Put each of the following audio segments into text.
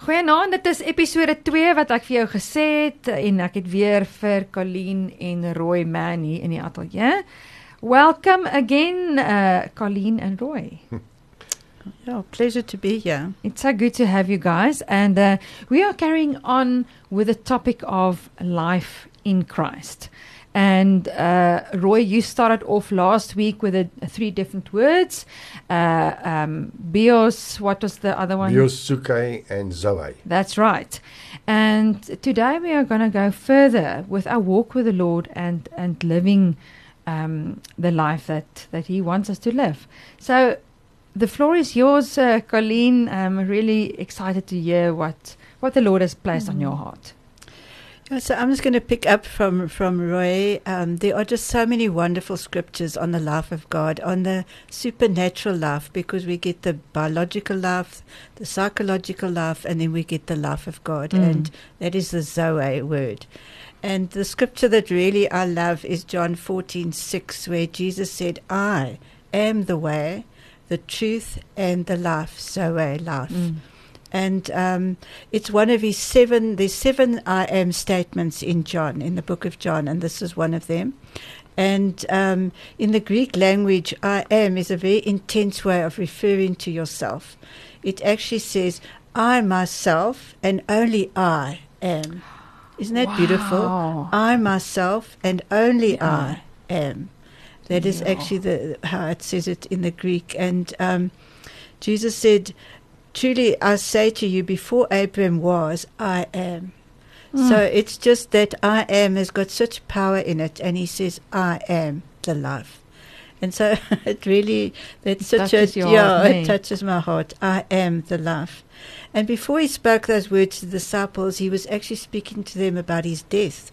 Goeienaand, dit is episode 2 wat ek vir jou gesê het en ek het weer vir Colleen en Roy Man hier in die ateljee. Welcome again uh Colleen and Roy. Yeah, pleasure to be here. It's so good to have you guys and uh, we are carrying on with the topic of life in Christ. And uh, Roy, you started off last week with a, three different words. Uh, um, bios, what was the other one? Bios, Psuche, and Zoe. That's right. And today we are going to go further with our walk with the Lord and, and living um, the life that, that He wants us to live. So the floor is yours, uh, Colleen. I'm really excited to hear what, what the Lord has placed mm. on your heart. So I'm just going to pick up from from Roy. Um, there are just so many wonderful scriptures on the life of God, on the supernatural life, because we get the biological life, the psychological life, and then we get the life of God, mm. and that is the Zoe word. And the scripture that really I love is John 14, 6, where Jesus said, I am the way, the truth, and the life, Zoe life. Mm and um, it's one of his seven. There's seven I am statements in John, in the book of John, and this is one of them. And um, in the Greek language, I am is a very intense way of referring to yourself. It actually says, I myself and only I am. Isn't that wow. beautiful? I myself and only yeah. I am. That is yeah. actually the how it says it in the Greek. And um, Jesus said, Truly, I say to you, before Abraham was, I am. Mm. So it's just that I am has got such power in it, and he says, I am the life. And so it really, that's it such a, yeah, it touches my heart. I am the life. And before he spoke those words to the disciples, he was actually speaking to them about his death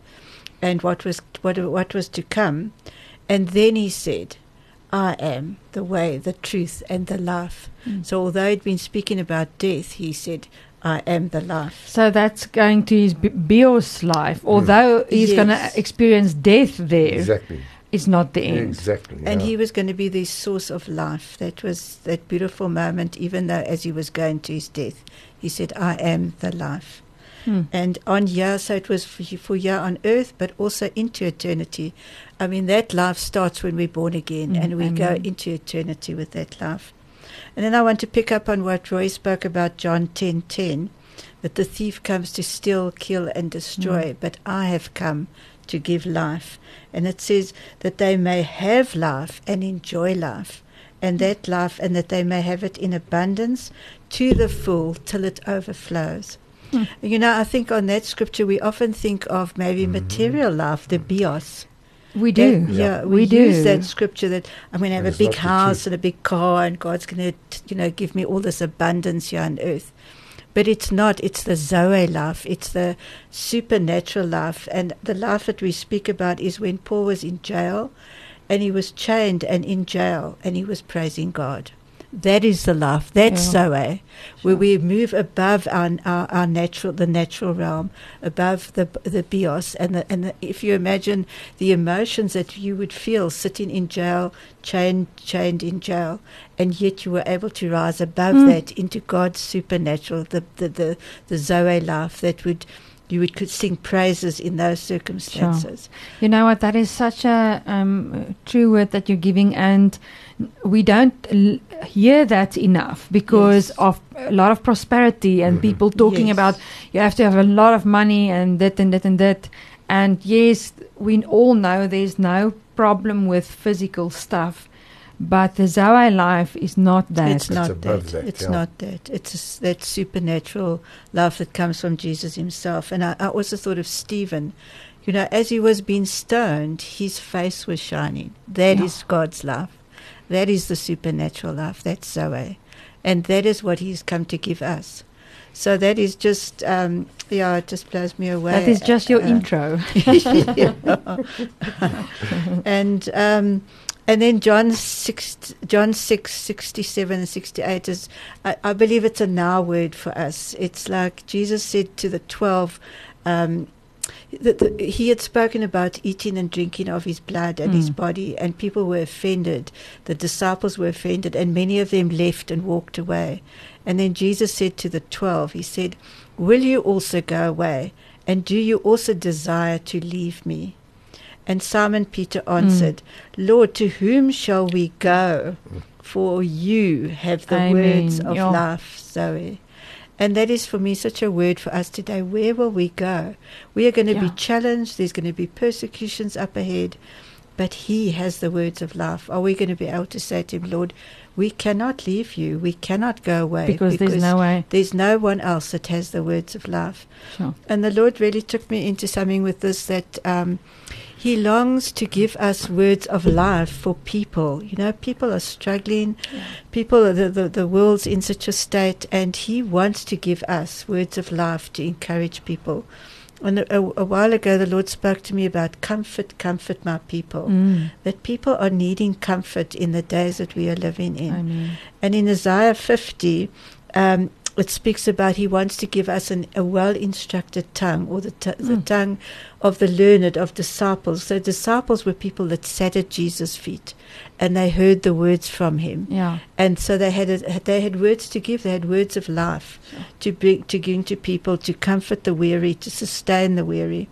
and what was, what, what was to come. And then he said, I am the way, the truth, and the life. Mm. So, although he'd been speaking about death, he said, I am the life. So that's going to his bios life. Mm. Although he's yes. going to experience death there, exactly. it's not the end. Exactly. And yeah. he was going to be the source of life. That was that beautiful moment, even though as he was going to his death, he said, I am the life. Hmm. And on here, so it was for, for here on earth, but also into eternity. I mean, that life starts when we're born again, mm, and we amen. go into eternity with that life. And then I want to pick up on what Roy spoke about John 10 10, that the thief comes to steal, kill, and destroy, mm. but I have come to give life. And it says that they may have life and enjoy life, and that life, and that they may have it in abundance to the full till it overflows. Mm. You know, I think on that scripture we often think of maybe mm-hmm. material life, the bios. We do. That, yeah, we, we use that scripture that I'm going to have a big house and a big car, and God's going to, you know, give me all this abundance here on earth. But it's not. It's the Zoe life. It's the supernatural life, and the life that we speak about is when Paul was in jail, and he was chained and in jail, and he was praising God. That is the life. That's yeah. Zoe, sure. where we move above our, our, our, natural, the natural realm, above the the bios, and the, and the, if you imagine the emotions that you would feel sitting in jail, chained chained in jail, and yet you were able to rise above mm. that into God's supernatural, the the the, the Zoe life that would you would could sing praises in those circumstances. Sure. You know what? That is such a um, true word that you're giving, and we don't l- hear that enough because yes. of a lot of prosperity and mm-hmm. people talking yes. about you have to have a lot of money and that and that and that. And yes, we all know there's no problem with physical stuff but the Zoe life is not that. It's not it's that. that. It's yeah. not that. It's that supernatural love that comes from Jesus himself. And I, I, also thought of Stephen. You know, as he was being stoned, his face was shining. That yeah. is God's love. That is the supernatural love. That's Zoe. And that is what he's come to give us. So that is just, um, yeah, it just blows me away. That is just your uh, intro. and um, and then John six, John six sixty seven and sixty eight is, I, I, believe it's a now word for us. It's like Jesus said to the twelve. Um, that he had spoken about eating and drinking of his blood and mm. his body, and people were offended. The disciples were offended, and many of them left and walked away. And then Jesus said to the twelve, He said, Will you also go away? And do you also desire to leave me? And Simon Peter answered, Lord, to whom shall we go? For you have the Amen. words of Yeah. life, Zoe. And that is for me such a word for us today. Where will we go? We are going to Yeah. be challenged. There's going to be persecutions up ahead. But He has the words of life. Are we going to be able to say to Him, Lord, we cannot leave you. We cannot go away. because, there's no way. there's no one else that has the words of life. Sure. And the Lord really took me into something with this that um, He longs to give us words of life for people. You know, people are struggling, people, the, the, the world's in such a state, and He wants to give us words of life to encourage people. And a, a, a while ago, the Lord spoke to me about comfort, comfort my people. Mm. That people are needing comfort in the days that we are living in. Amen. And in Isaiah 50, um, it speaks about he wants to give us an, a well instructed tongue, or the, t- the Mm. tongue of the learned, of disciples. So, disciples were people that sat at Jesus' feet and they heard the words from him. Yeah. And so they had a, they had words to give. They had words of life Sure. to bring to give to people to comfort the weary, to sustain the weary.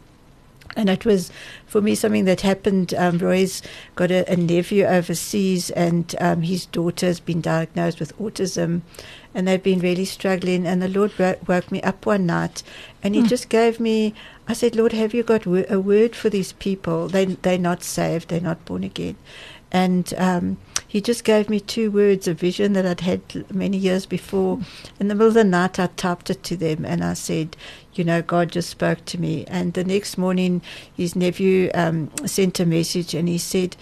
And it was for me something that happened. Um, Roy's got a, a nephew overseas, and um, his daughter has been diagnosed with autism, and they've been really struggling. And the Lord woke me up one night, and He Hmm. just gave me. I said, Lord, have you got a word for these people? They they're not saved. They're not born again. And um, he just gave me two words, a vision that I'd had many years before. In the middle of the night, I typed it to them and I said, You know, God just spoke to me. And the next morning, his nephew um, sent a message and he said,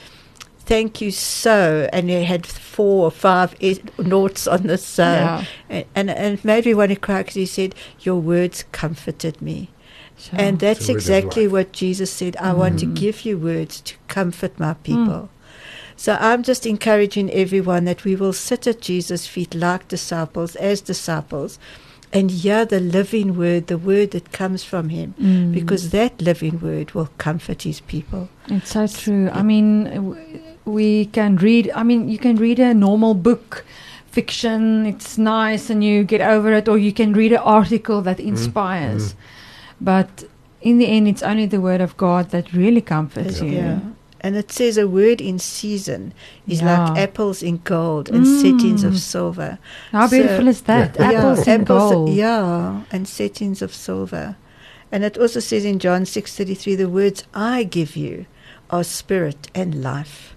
Thank you so. And he had four or five e- noughts on the so. Yeah. And, and, and it made me want to cry because he said, Your words comforted me. Sure. And that's It's a word of exactly what Jesus said. I want to Mhm. give you words to comfort my people. So I'm just encouraging everyone that we will sit at Jesus' feet like disciples, as disciples, and hear the living word, the word that comes from him, Mm. because that living word will comfort his people. It's so true. I mean, we can read, I mean, you can read a normal book, fiction, it's nice and you get over it, or you can read an article that inspires. But in the end, it's only the Word of God that really comforts you. Yeah. And it says a word in season is Yeah. like apples in gold and Mm. settings of silver. How So- beautiful is that? Yeah. Apples yeah, in apples, gold. Yeah, and settings of silver. And it also says in John 6:33 the words I give you are spirit and life.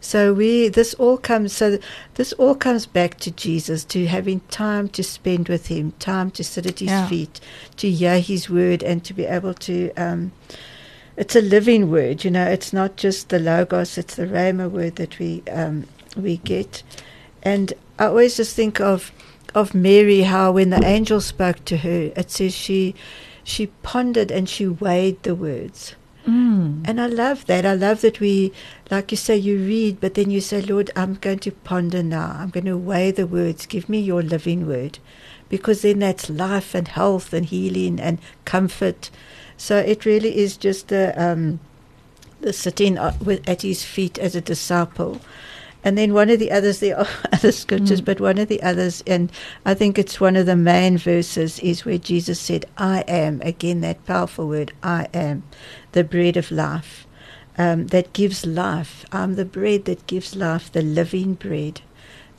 So we this all comes so this all comes back to Jesus to having time to spend with him, time to sit at his Yeah. feet, to hear his word and to be able to um it's a living word, you know, it's not just the logos, it's the Rhema word that we um we get. And I always just think of of Mary, how when the angel spoke to her, it says she she pondered and she weighed the words. Mm. And I love that. I love that we, like you say, you read, but then you say, Lord, I'm going to ponder now. I'm going to weigh the words. Give me your living word. Because then that's life and health and healing and comfort. So it really is just the, um, the sitting at his feet as a disciple. And then one of the others, there are other scriptures, Mm. but one of the others, and I think it's one of the main verses, is where Jesus said, I am, again, that powerful word, I am the bread of life um, that gives life. I'm the bread that gives life, the living bread.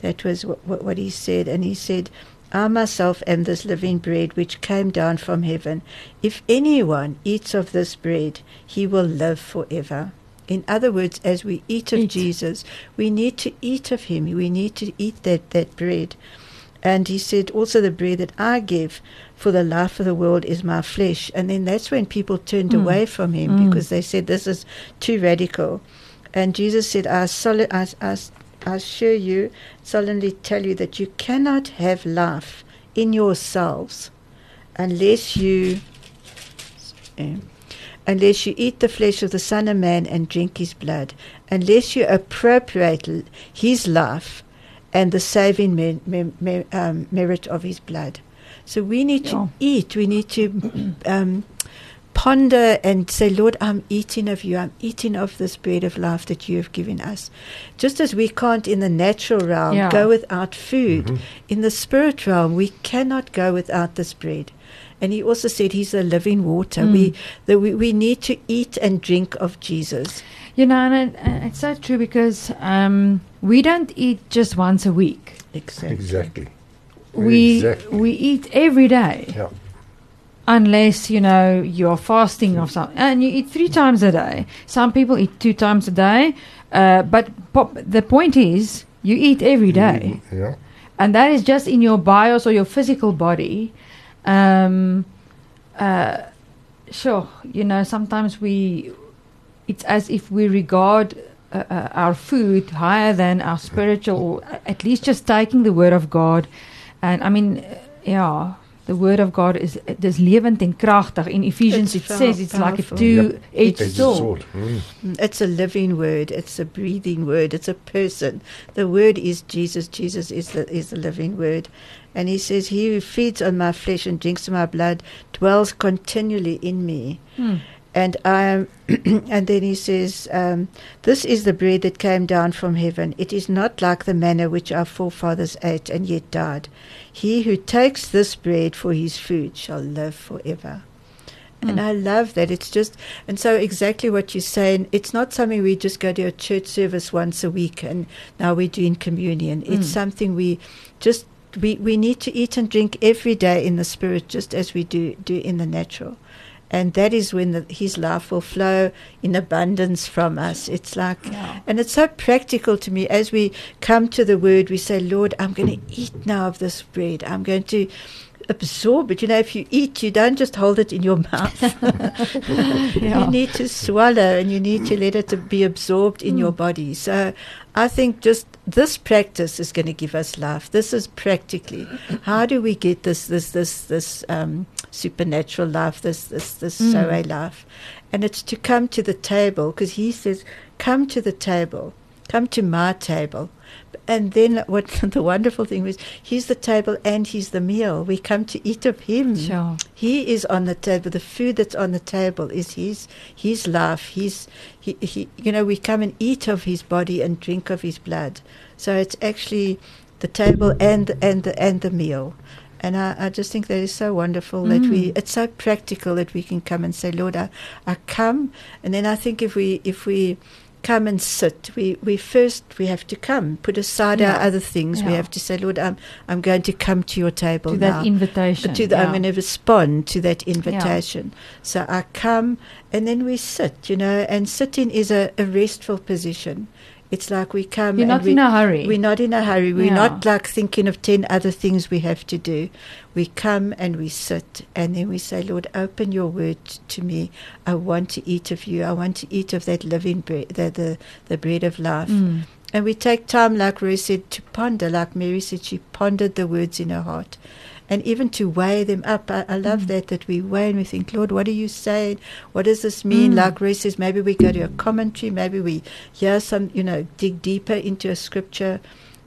That was what, what, what he said. And he said, I myself am this living bread which came down from heaven. If anyone eats of this bread, he will live forever. In other words, as we eat of Eat. Jesus, we need to eat of him. We need to eat that, that bread. And he said, also the bread that I give for the life of the world is my flesh. And then that's when people turned Mm. away from him Mm. because they said, this is too radical. And Jesus said, I, soli- I, I, I assure you, solemnly tell you that you cannot have life in yourselves unless you um, unless you eat the flesh of the Son of Man and drink his blood, unless you appropriate his life and the saving mer- mer- mer- um, merit of his blood. So we need Yeah. to eat, we need to um, ponder and say, Lord, I'm eating of you. I'm eating of this bread of life that you have given us. Just as we can't in the natural realm Yeah. go without food, Mhm. in the spirit realm, we cannot go without this bread. And he also said he's the living water. Mm. We, that we, we need to eat and drink of Jesus. You know, and it, uh, it's so true because um, we don't eat just once a week. Exactly. Exactly. We Exactly. we eat every day, Yeah. Unless you know you're fasting or something, and you eat three times a day. Some people eat two times a day, uh, but pop, the point is you eat every day. Yeah. and that is just in your bios or your physical body. Um, uh, sure, you know, sometimes we, it's as if we regard uh, uh, our food higher than our spiritual, or at least just taking the word of God. And I mean, yeah, the word of God is it is levend en kragtig. In Ephesians It's it says pow- it's like a two-edged It's a sword. sword. Mm. Mm, It's a living word. It's a breathing word. It's a person. The word is Jesus. Jesus is the is the living word, and He says, "He who feeds on my flesh and drinks my blood dwells continually in me." Hmm. And I and then he says, um, "This is the bread that came down from heaven. It is not like the manna which our forefathers ate and yet died. He who takes this bread for his food shall live forever." And Mm. I love that. It's just, and so exactly what you're saying, it's not something we just go to a church service once a week and now we're doing communion. It's Mm. something we just, we, we need to eat and drink every day in the spirit, just as we do, do in the natural. And that is when the, his life will flow in abundance from us. It's like, Yeah. and it's so practical to me as we come to the word, we say, Lord, I'm going to eat now of this bread. I'm going to absorb it. You know, if you eat, you don't just hold it in your mouth. Yeah. You need to swallow and you need to let it to be absorbed in your body. So I think just this practice is going to give us life. This is practically how do we get this this this this um, supernatural life, this this this Mm. Zoe life, and it's to come to the table because he says, "Come to the table, come to my table." And then what the wonderful thing was, he's the table and he's the meal. We come to eat of him. Sure. He is on the table. The food that's on the table is his his life. His he, he you know we come and eat of his body and drink of his blood. So it's actually the table and and the and the meal. And I, I just think that is so wonderful that we Mm. it's so practical that we can come and say, Lord, I, I come and then I think if we if we come and sit, we, we first we have to come, put aside our other things. We have to say, Lord, I'm I'm going to come to your table To now that invitation. to the, I'm going to respond to that invitation. So I come and then we sit, you know, and sitting is a, a restful position. It's like we come You're not we, in a hurry. we're not in a hurry. We're Yeah. not like thinking of 10 other things we have to do. We come and we sit and then we say, Lord, open your word to me. I want to eat of you. I want to eat of that living bread, the, the, the bread of life. Mm. And we take time, like Rose said, to ponder, like Mary said, she pondered the words in her heart. And even to weigh them up. I, I love Mm. that, that we weigh and we think, Lord, what are you saying? What does this mean? Mm. Like Rose says, maybe we go to a commentary, maybe we hear some, you know, dig deeper into a scripture.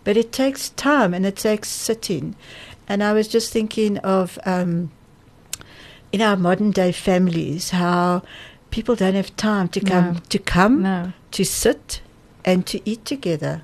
But it takes time and it takes sitting. And I was just thinking of um, in our modern day families how people don't have time to come No. to come No. to sit and to eat together.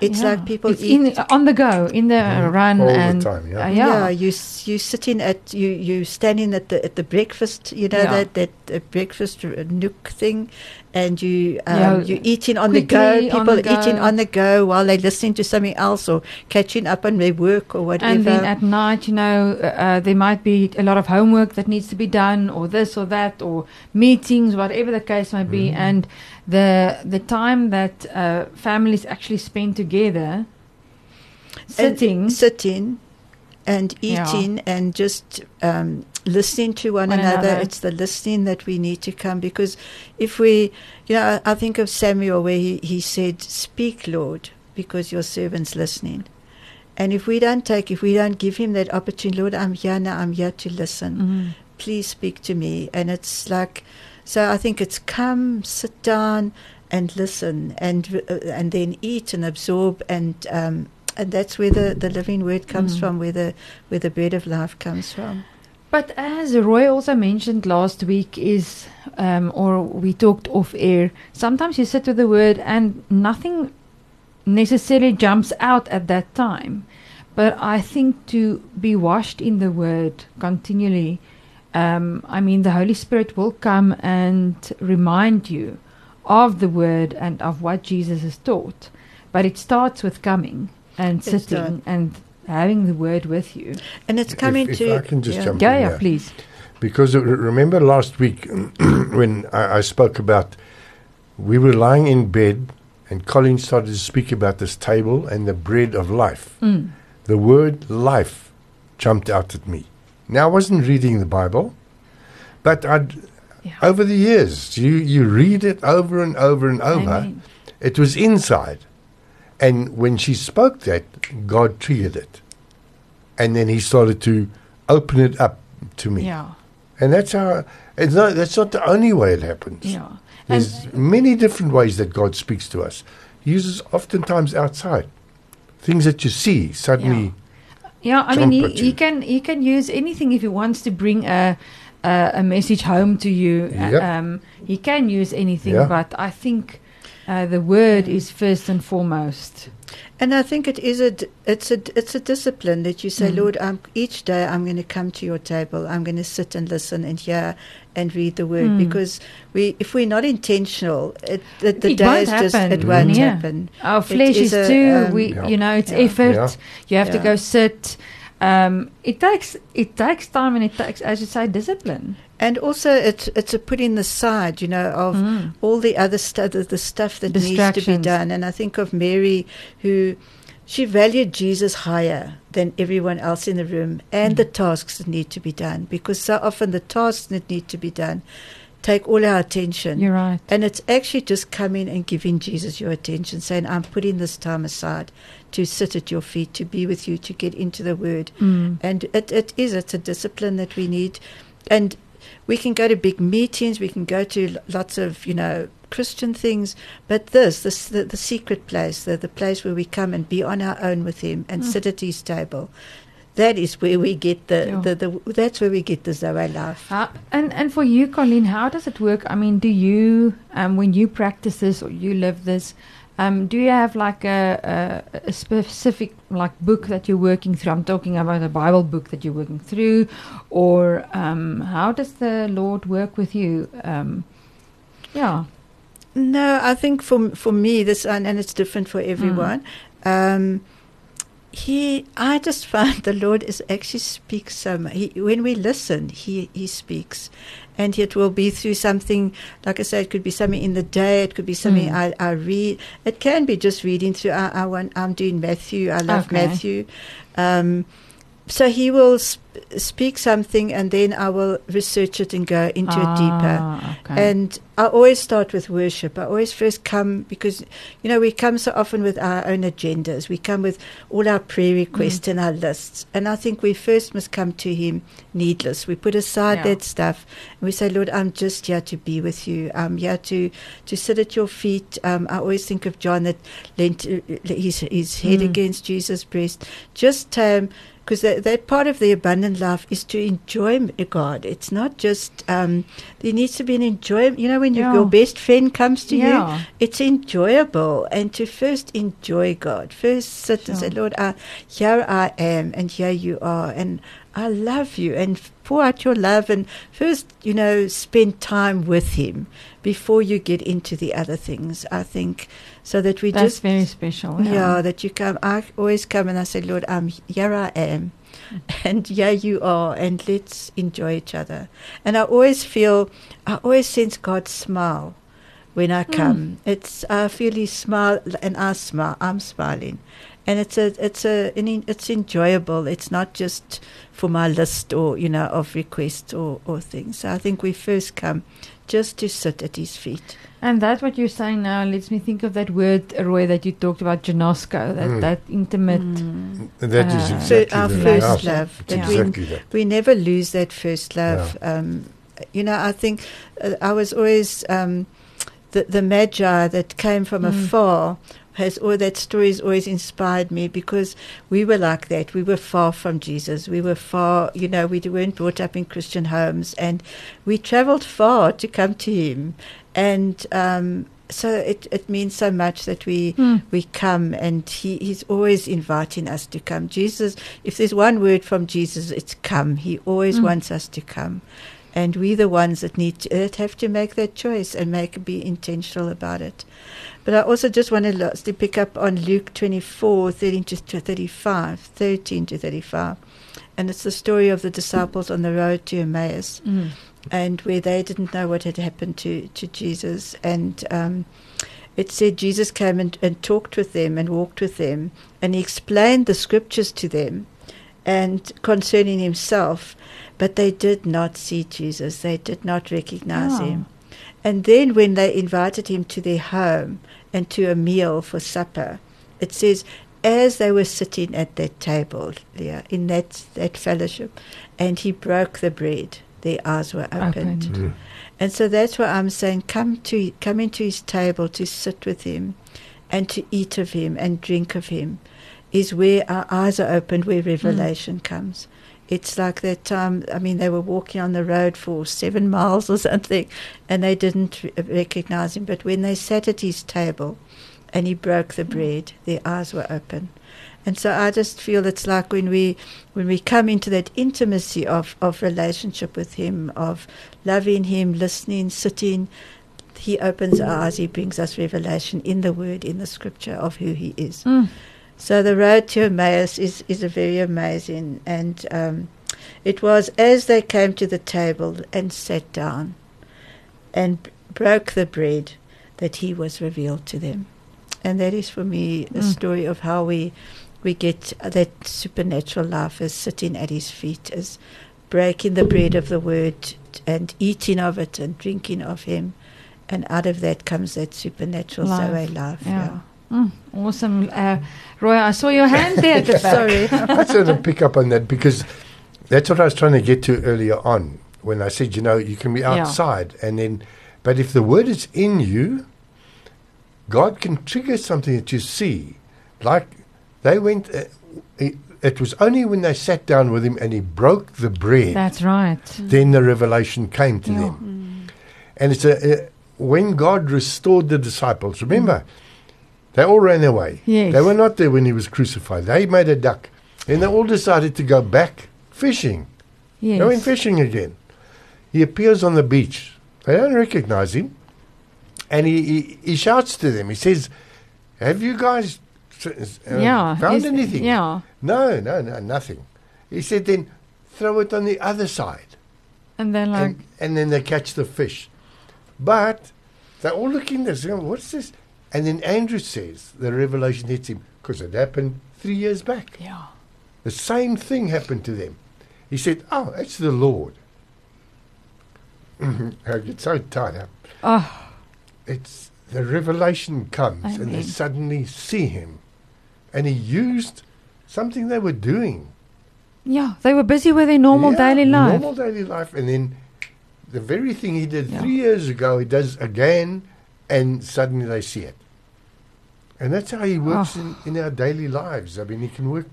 It's Yeah. like people It's eat. in, on the go, in the Mhm. run, All the and time, yeah. uh, yeah. yeah. you s- you sitting at you you standing at the at the breakfast, you know Yeah. that that uh, breakfast nook thing, and you um, Yeah, you eating on the go. People the eating on the go while they're listening to something else or catching up on their work or whatever. And then at night, you know, uh, uh, there might be a lot of homework that needs to be done, or this or that, or meetings, whatever the case might be. Mhm. And the the time that uh, families actually spend together, sitting, and sitting and Yeah. eating and just um, listening to one, One another. another. It's the listening that we need to come because if we, you know, I, I think of Samuel where he, he said, Speak, Lord, because your servant's listening. And if we don't take, if we don't give him that opportunity, Lord, I'm here now, I'm here to listen. Mhm. Please speak to me. And it's like, so I think it's come, sit down, and listen, and uh, and then eat and absorb, and um, and that's where the, the living word comes Mm. from, where the where the bread of life comes from. But as Roy also mentioned last week, is um, or we talked off air. Sometimes you sit with the word and nothing necessarily jumps out at that time. But I think to be washed in the word continually, um, I mean, the Holy Spirit will come and remind you of the word and of what Jesus has taught. But it starts with coming and It sitting and having the word with you. And it's coming if to. I can just yeah. jump Yeah, in yeah, there. please. Because uh, remember last week when I, I spoke about we were lying in bed and Colleen started to speak about this table and the bread of life. Mm. The word life jumped out at me. Now I wasn't reading the Bible, but I'd Yeah. over the years you you read it over and over and over. Amen. It was inside. And when she spoke that, God triggered it. And then he started to open it up to me. Yeah, And that's how it's not that's not the only way it happens. yeah. And There's many different ways that God speaks to us. He uses oftentimes outside. Things that you see suddenly Yeah, I mean, he, he can he can use anything if he wants to bring a a, a message home to you. Yep. Um, he can use anything, Yeah. but I think uh, the word is first and foremost. And I think it is a d- it's a it's a discipline that you say, Mm. Lord, I'm, each day I'm going to come to your table. I'm going to sit and listen and hear and read the word Mm. because we if we're not intentional, it, the, the It won't days just happen. it won't Yeah. happen. Our It flesh is is, a, too. um, we, Yeah. you know, it's Yeah. effort. Yeah. You have to go sit. Um, it takes it takes time and it takes, as you say, discipline. And also, it's it's a putting aside, you know, of Mm. all the other stuff, the, the stuff that needs to be done. And I think of Mary, who she valued Jesus higher than everyone else in the room, and Mm. the tasks that need to be done, because so often the tasks that need to be done take all our attention. You're right. And it's actually just coming and giving Jesus your attention, saying, I'm putting this time aside to sit at your feet, to be with you, to get into the Word. Mm. And it, it is, it's a discipline that we need. And we can go to big meetings, we can go to lots of, you know, Christian things, but this, this the, the secret place, the, the place where we come and be on our own with Him and Mm. sit at His table, that is where we get the, Yeah. the, the that's where we get the Zoe life. How, and and for you, Colleen, how does it work? I mean, do you um, when you practice this or you live this? Um, do you have like a, a, a specific like book that you're working through? I'm talking about a Bible book that you're working through, or um, how does the Lord work with you? Um, yeah, No, I think for for me this and, and it's different for everyone. Um, he, I just find the Lord is actually speaks so much. He, when we listen, he he speaks, and it will be through something. Like I said, it could be something in the day. It could be something Mm. I, I read. It can be just reading through. I, I want, I'm doing Matthew. I love Okay. Matthew. Um, so he will sp- speak something, and then I will research it and go into it deeper. Ah, okay. And I always start with worship. I always first come because, you know, we come so often with our own agendas. We come with all our prayer requests and our lists. And I think we first must come to Him needless. We put aside Yeah. that stuff and we say, Lord, I'm just here to be with you. I'm here to, to sit at your feet. Um, I always think of John that leant uh, his, his head Mm. against Jesus' breast. Just um, because that, that part of the abundant life is to enjoy God. It's not just um, there needs to be an enjoyment. You know, when Yeah. your best friend comes to you, it's enjoyable, and to first enjoy God. First sit and say, Lord, I, here I am, and here you are, and I love you, and pour out your love, and first, you know, spend time with Him before you get into the other things. I think so that we that's just very special. yeah. that you come. I always come and I say, Lord, I'm here. I am, and here you are, and let's enjoy each other. And I always feel, I always sense God's smile when I Mm. come. It's I feel His smile, and I smile. I'm smiling, and it's a, it's a, it's enjoyable. It's not just for my list or you know of requests or or things. So I think we first come just to sit at His feet. And that what you're saying now lets me think of that word, Roy, that you talked about, ginosko, that, Mm. that intimate. Mm. that is Uh, exactly our the first yeah, love, It's that we- that. we never lose that first love. Um, you know, I think uh, I was always um, the the magi that came from Mm. afar has or that story has always inspired me because we were like that. We were far from Jesus. We were far, you know, we weren't brought up in Christian homes, and we travelled far to come to Him, and. Um, so it, it means so much that we Mm. we come and he, he's always inviting us to come. Jesus, if there's one word from Jesus, it's come. He always Mm. wants us to come. And we're the ones that need to, that have to make that choice and make be intentional about it. But I also just want to pick up on Luke 24, 13 to 35, 13 to 35. And it's the story of the disciples on the road to Emmaus Mm. and where they didn't know what had happened to, to Jesus. And um, it said Jesus came and, and talked with them and walked with them, and he explained the scriptures to them and concerning himself, but they did not see Jesus. They did not recognize Oh. him. And then when they invited him to their home and to a meal for supper, it says, as they were sitting at that table, Leah, in that, that fellowship, and he broke the bread, their eyes were opened. Opened. Mm. And so that's why I'm saying come to come into his table to sit with him and to eat of him and drink of him is where our eyes are opened, where revelation comes. It's like that time, I mean, they were walking on the road for seven miles or something and they didn't recognize him. But when they sat at his table and he broke the bread, their eyes were open. And so I just feel it's like when we when we come into that intimacy of, of relationship with him, of loving him, listening, sitting, he opens our eyes, he brings us revelation in the word, in the scripture of who he is. Mm. So the road to Emmaus is, is a very amazing and um, it was as they came to the table and sat down and broke the bread that he was revealed to them. And that is for me a Mm. story of how we we get that supernatural life as sitting at his feet, as breaking the bread of the word and eating of it and drinking of him. And out of that comes that supernatural Life. Zoe life. Yeah. Mm, awesome. Uh, Roy, I saw your hand there at the back. Sorry. I sort of pick up on that because that's what I was trying to get to earlier on when I said, you know, you can be Yeah. outside and then, but if the word is in you, God can trigger something that you see. Like they went, uh, it, it was only when they sat down with him and he broke the bread, That's right. then the revelation came to Yeah. them. And it's a, uh, when God restored the disciples, remember, they all ran away. Yes. They were not there when he was crucified. They made a duck. And they all decided to go back fishing. Yes. They went fishing again. He appears on the beach. They don't recognize him. And he, he, he shouts to them. He says, Have you guys uh, yeah. found anything? Yeah. No, no, no, nothing. He said, Then throw it on the other side. And then like, and, and then they catch the fish. But they're all looking there saying, What's this? And then Andrew says, The revelation hits him because it happened three years back. yeah. The same thing happened to them. He said, Oh, it's the Lord. I get so tied up. Oh, It's the revelation comes and they suddenly see him. And he used something they were doing. yeah. They were busy with their normal Yeah, daily life. Normal daily life. And then the very thing he did Yeah. three years ago, he does again, and suddenly they see it. And that's how he works Oh. in, in our daily lives. I mean, he can work.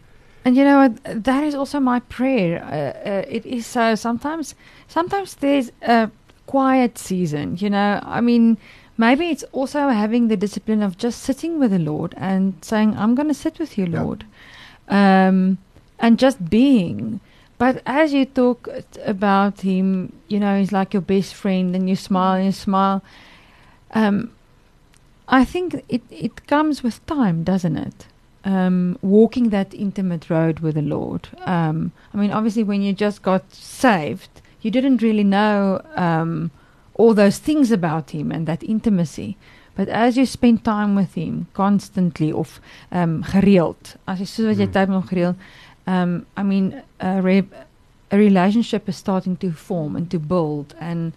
And you know? That is also my prayer. Uh, uh, it is so. Sometimes, sometimes there's a quiet season. You know, I mean, maybe it's also having the discipline of just sitting with the Lord and saying, "I'm going to sit with you, Yeah. Lord," um, and just being. But as you talk about him, you know, he's like your best friend, and you smile and you smile. Um, I think it it comes with time, doesn't it? um, walking that intimate road with the Lord. Um, I mean, obviously, when you just got saved, you didn't really know um, all those things about Him and that intimacy. But as you spend time with Him constantly, of um, gereeld, as jy soos wat jy Mm. tyd met hom gereeld, um, I mean, a, re- a relationship is starting to form and to build, and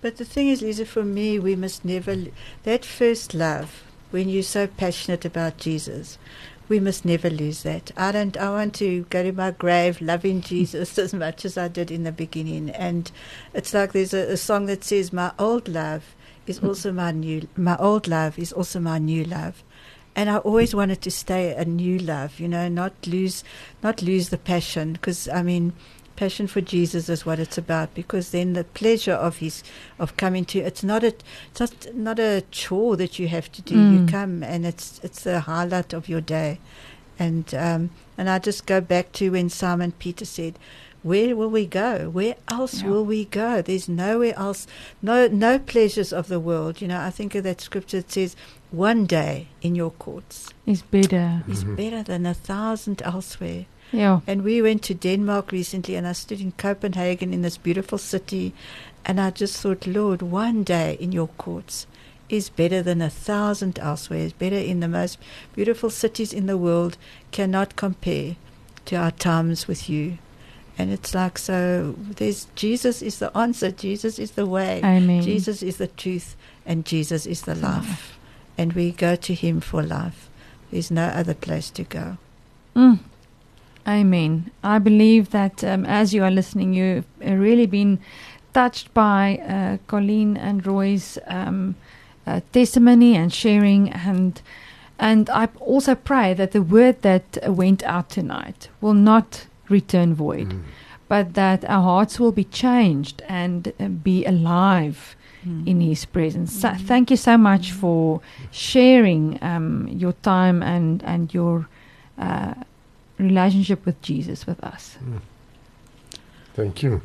But the thing is, Lisa, for me, we must never, that first love when you're so passionate about Jesus. We must never lose that. I don't. I want to go to my grave loving Jesus as much as I did in the beginning. And it's like there's a, a song that says, "My old love is also my new. My old love is also my new love." and I always wanted to stay a new love, you know, not lose, not lose the passion, because I mean, passion for Jesus is what it's about. Because then the pleasure of his, of coming to, it's not a, it's not, not a chore that you have to do. You Mm. come, and it's it's the highlight of your day, and um, and I just go back to when Simon Peter said. Where will we go? Where else Yeah. will we go? There's nowhere else, no no pleasures of the world. You know, I think of that scripture that says, "One day in your courts Is better. is Mhm. better than a thousand elsewhere." Yeah. And we went to Denmark recently, and I stood in Copenhagen in this beautiful city, and I just thought, Lord, one day in your courts is better than a thousand elsewhere, is better in the most beautiful cities in the world, cannot compare to our times with you. And it's like, so there's Jesus is the answer, Jesus is the way, Amen. Jesus is the truth, and Jesus is the life. And we go to Him for life. There's no other place to go. Mm. Amen. I believe that um, as you are listening, you've uh, really been touched by uh, Colleen and Roy's um, uh, testimony and sharing, and and I also pray that the word that uh, went out tonight will not return void, Mm. but that our hearts will be changed and uh, be alive in His presence. So Mhm. thank you so much for sharing um, your time and and your uh, relationship with Jesus with us. Thank you.